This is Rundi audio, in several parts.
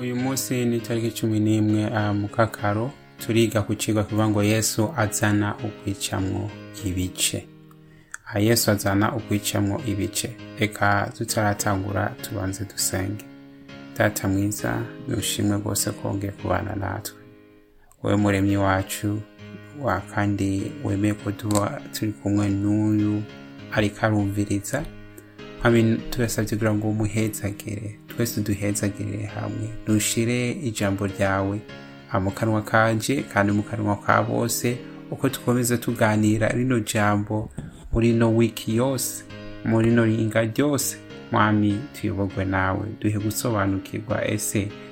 uyu munsi ni itariki cumi n'imwe ah, mukakaro turiga ku kigo kivuga ngo yesu azana ukwicamwo ibice ah, yesu azana ukwicamwo ibice reka tutaratangura tubanze dusenge data mwiza nushimwe rwose kongeye kubana natwe wowe muremyi wacu wa kandi wemeye ko tuba turi kumwe n'uyu ariko arumviriza twese kugira ngo umuhezagere twese duhezagire hamwe ntushire ijambo ryawe mu kanwa kanje kandi mu kanwa ka bose uko dukomeza tuganira rino jambo muri no wiki yose muri no ringa ryose mwami tuyobogwe nawe duhe gusobanukirwa ese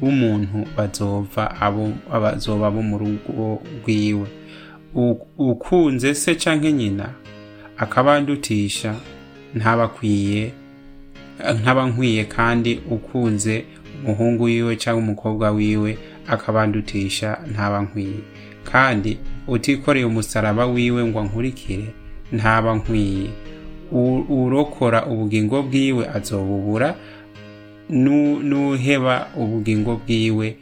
b'umuntu bazova abo abazoba bo mu rugo rwiwe ukunze se cyangwa nyina akabandutisha ntabakwiye nkaba nkwiye kandi ukunze umuhungu wiwe cyangwa umukobwa wiwe akabandutisha ntaba kandi utikoreye umusaraba wiwe ngo ankurikire ntaba nkwiye urokora ubugingo bwiwe azobubura n'uheba ubugingo bwiwe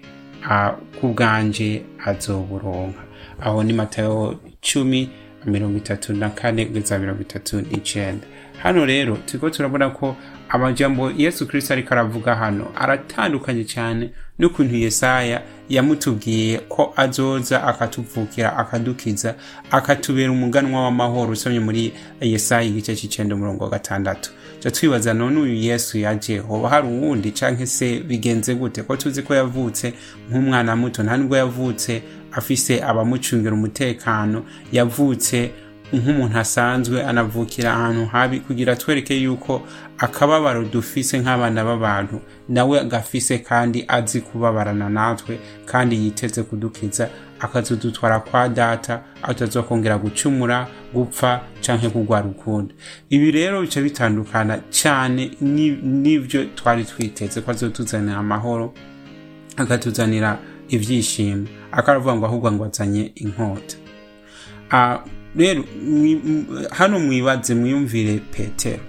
kubwanje azoburonka aho ni matayo cumi mirongo itatu na kane kugeza mirongo itatu n'icenda hano rero turiko turabona ko amajambo yesu kirisito ariko aravuga hano aratandukanye cyane n'ukuntu yesaya yamutubwiye ko azoza akatuvukira akadukiza akatubera umuganwa w'amahoro usomye muri yesaya igice cy'icenda umurongo gatandatu tujya twibaza none uyu yesu yaje hoba hari uwundi cyangwa se bigenze gute ko tuzi ko yavutse nk'umwana muto nta nubwo yavutse afise abamucungira umutekano yavutse nk'umuntu asanzwe anavukira ahantu habi kugira twereke yuko akababaro dufise nk'abana b'abantu nawe gafise kandi azi kubabarana natwe kandi yiteze kudukiza akazudutwara kwa data atazokongera gucumura gupfa canke kugwara ukundi ibi rero bica bitandukana cyane n'ibyo twari twiteze ko azotuzanira amahoro akatuzanira ibyishimo akaravuga ngo ahubwo ngo azanye inkota ah, rero hano mwibaze mwiyumvire petero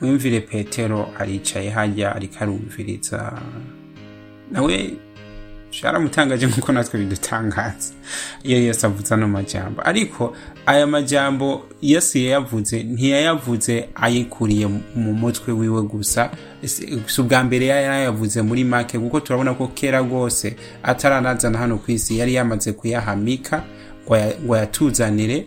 mwiyumvire petero aricaye hajya ariko arumviriza nawe byaramutangaje nk'uko natwe bidutangaza iyo yose avuze ano majyamba ariko aya majyambo yose yayavuze ntiyayavuze ayikuriye mu mutwe wiwe gusa si ubwa mbere yarayavuze muri make kuko turabona ko kera rwose ataranazana hano ku isi yari yamaze kuyahamika ngo yatuzanire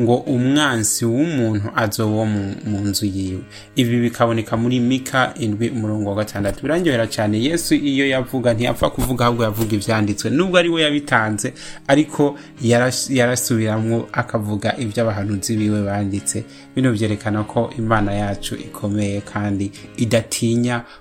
ngo umwansi w'umuntu azobo mu nzu yiwe ibi bikaboneka muri mika indwi umurongo wa gatandatu birangihera cyane yesu iyo yavuga ntiyapfa kuvuga ahubwo yavuga ibyanditswe nubwo ari we yabitanze ariko yarasubiramo akavuga ibyo abahanuzi biwe banditse bino byerekana ko imana yacu ikomeye kandi idatinya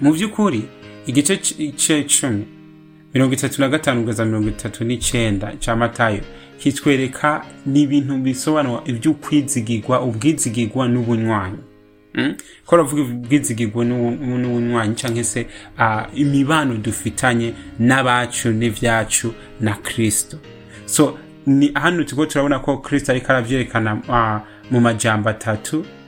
mu by'ukuri igice cy'icumi mirongo itatu na gatanu kugeza mirongo itatu n'icyenda cya matayo kitwereka ni ibintu bisobanura iby'ukwizigirwa ubwizigirwa n'ubunywanyi hmm? ko ravuga ubwizigirwa n'ubunywanyi cyangwa se imibano dufitanye n'abacu n'ibyacu na kirisito so hano turabona ko kirisito ariko arabyerekana mu majyamba atatu